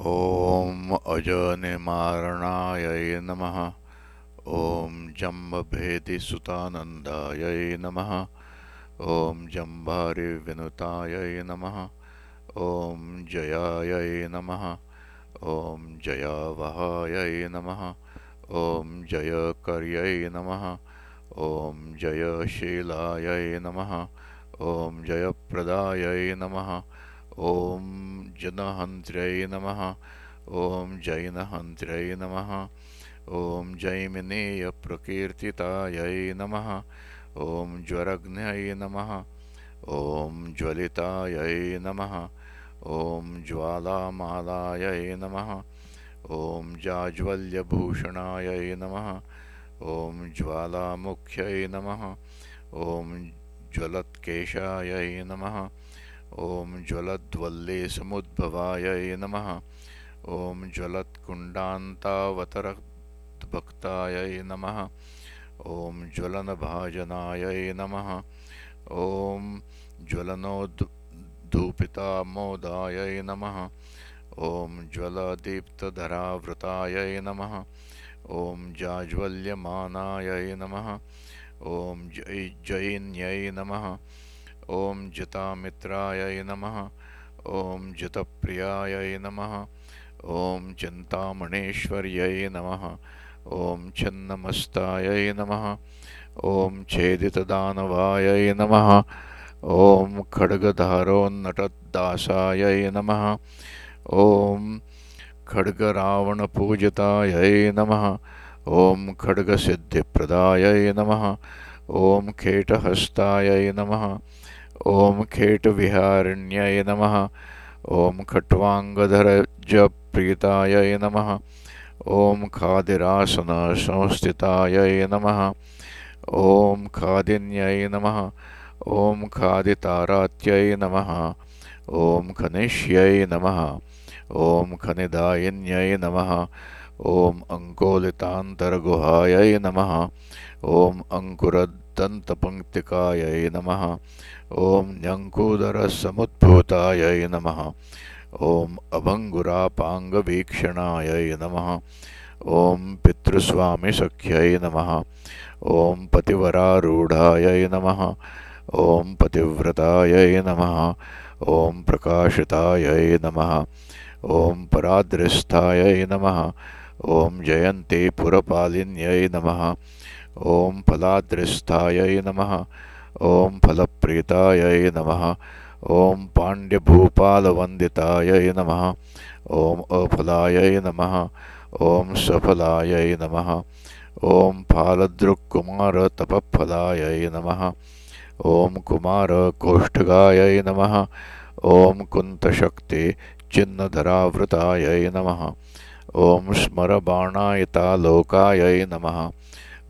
ॐ अजनिमारणायै नमः। ॐ जम्बभेदिसुतानन्दायै नमः। ॐ जम्भारिविनुतायै नमः। ॐ जयायै नमः। ॐ जयावहायै नमः। ॐ जयकर्यै नमः। ॐ जयशीलायै नमः। ॐ जयप्रदायै नमः ॐ जनहन्त्र्यै नमः। ॐ जैनहन्त्र्यै नमः। ॐ जैमिनेयप्रकीर्तितायै नमः। ॐ ज्वरग्न्यै नमः। ॐ ज्वलितायै नमः। ॐ ज्वालामालायै नमः। ॐ जाज्वल्यभूषणायै नमः। ॐ ज्वालामुख्यै नमः। ॐ ज्वलत्केशायै नमः ॐ ज्वलद्वल्ले समुद्भवायै नमः। ॐ ज्वलत्कुण्डान्तावतरभक्तायै नमः। ॐ ज्वलनभाजनायै नमः। ॐ ज्वलनोद्धूपितामोदायै नमः। ॐ ज्वलदीप्तधरावृतायै नमः। ॐ जाज्वल्यमानायै नमः। ॐ जै जैन्यै नमः ॐ जितामित्राय नमः ॐ जितप्रियाय नमः ॐ चिन्तामणेश्वर्यै नमः ॐ छिन्नमस्तायै नमः ॐ छेदितदानवायै नमः ॐ खड्गधारोन्नटदासायै नमः ॐ खड्गरावणपूजितायै नमः ॐ खड्गसिद्धिप्रदायै नमः ॐ खेटहस्तायै नमः ॐ खेटविहारिण्यै नमः। ॐ नमः। ॐ खादिरासनसंस्थितायै नमः। ॐ खादिन्यै नमः। ॐ खादितारात्यै नमः। ॐ खनिष्यै नमः। ॐ खनिदायिन्यै नमः। ॐ अङ्कोलितान्तर्गुहायै नमः। ॐ अङ्कुरदन्तपङ्क्तिकायै नमः। ॐ न्यङ्कूदरसमुद्भूतायै नमः। ॐ अभङ्गुरापाङ्गवीक्षणायै नमः। ॐ पितृस्वामिसख्यै नमः। ॐ पतिवरारूढायै नमः। ॐ पतिव्रतायै नमः। ॐ प्रकाशितायै नमः। ॐ पराद्रस्थायै नमः। ॐ जयन्ती पुरपालिन्यै नमः। ॐ फलाद्रस्थायै नमः। ॐ फलप्रीतायै नमः। ॐ पाण्ड्यभूपालवन्दितायै नमः। ॐ अफलायै नमः। ॐ सफलायै नमः। ॐ फालदृक्कुमारतपःफलायै नमः। ॐ कुमारकोष्ठगायै नमः। ॐ कुन्तशक्तिचिन्नधरावृतायै नमः। ॐ स्मरबाणायितालोकायै नमः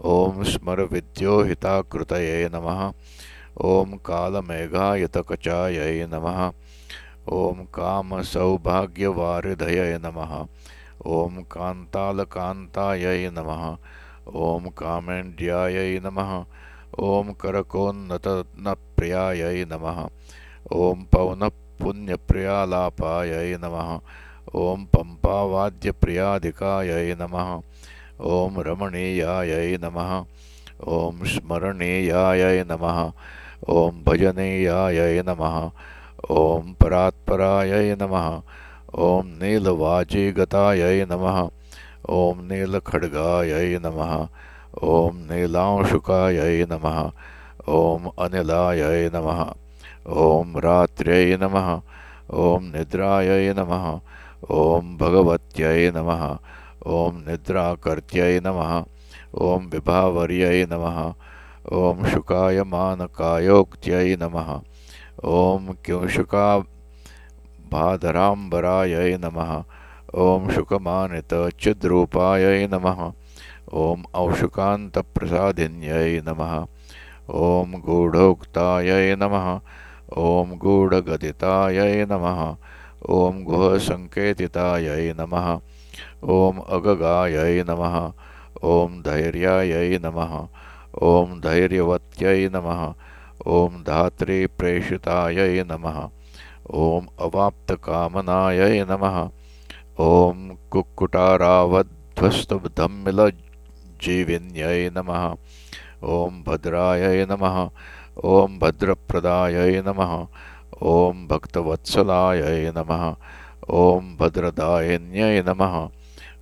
ॐ स्मरविद्योहिताकृतये नमः। ॐ कालमेघायतकचायै नमः। ॐ कामसौभाग्यवारिधये नमः। ॐ कान्तालकान्तायै नमः। ॐ कामेन्द्यायै नमः। ॐ करकोन्नतनप्रियायै नमः। ॐ पौनःपुण्यप्रियालापायै नमः। ॐ पम्पावाद्यप्रियाधिकायै नमः। ॐ रमणीयायै नमः ॐ स्मरणीयायै नमः ॐ भजनीयायै नमः ॐ परात्परायै नमः ॐ नीलवाजीगतायै नमः ॐ नीलखड्गायै नमः ॐ नीलांशुकायै नमः ॐ अनिलायै नमः ॐ रात्र्यै नमः ॐ निद्रायै नमः ॐ भगवत्यै नमः ॐ निद्राकर्त्यै नमः। ॐ विभावर्यै नमः। ॐ शुकाय मानकायोक्त्यै नमः। ॐ किंशुकाभाधराम्बरायै नमः। ॐ शुकमानितचिद्रूपायै नमः। ॐ औशुकान्तप्रसादिन्यै नमः। ॐ गूढोक्तायै नमः। ॐ गूढगदितायै नमः। ॐ गुहसङ्केतितायै नमः। ॐ अगगायै नमः। ॐ धैर्यायै नमः। ॐ धैर्यवत्यै नमः। ॐ धात्रीप्रेषितायै नमः। ॐ अवाप्तकामनायै नमः। ॐ कुक्कुटारावध्वस्तब्धम्मिलजीविन्यै नमः। ॐ भद्रायै नमः। ॐ भद्रप्रदायै नमः। ॐ भक्तवत्सलायै नमः। ॐ भद्रदायिन्यै नमः।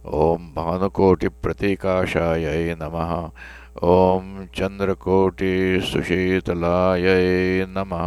ॐ भानुकोटिप्रतीकाशायै नमः। ॐ चन्द्रकोटिसुशीतलायै नमः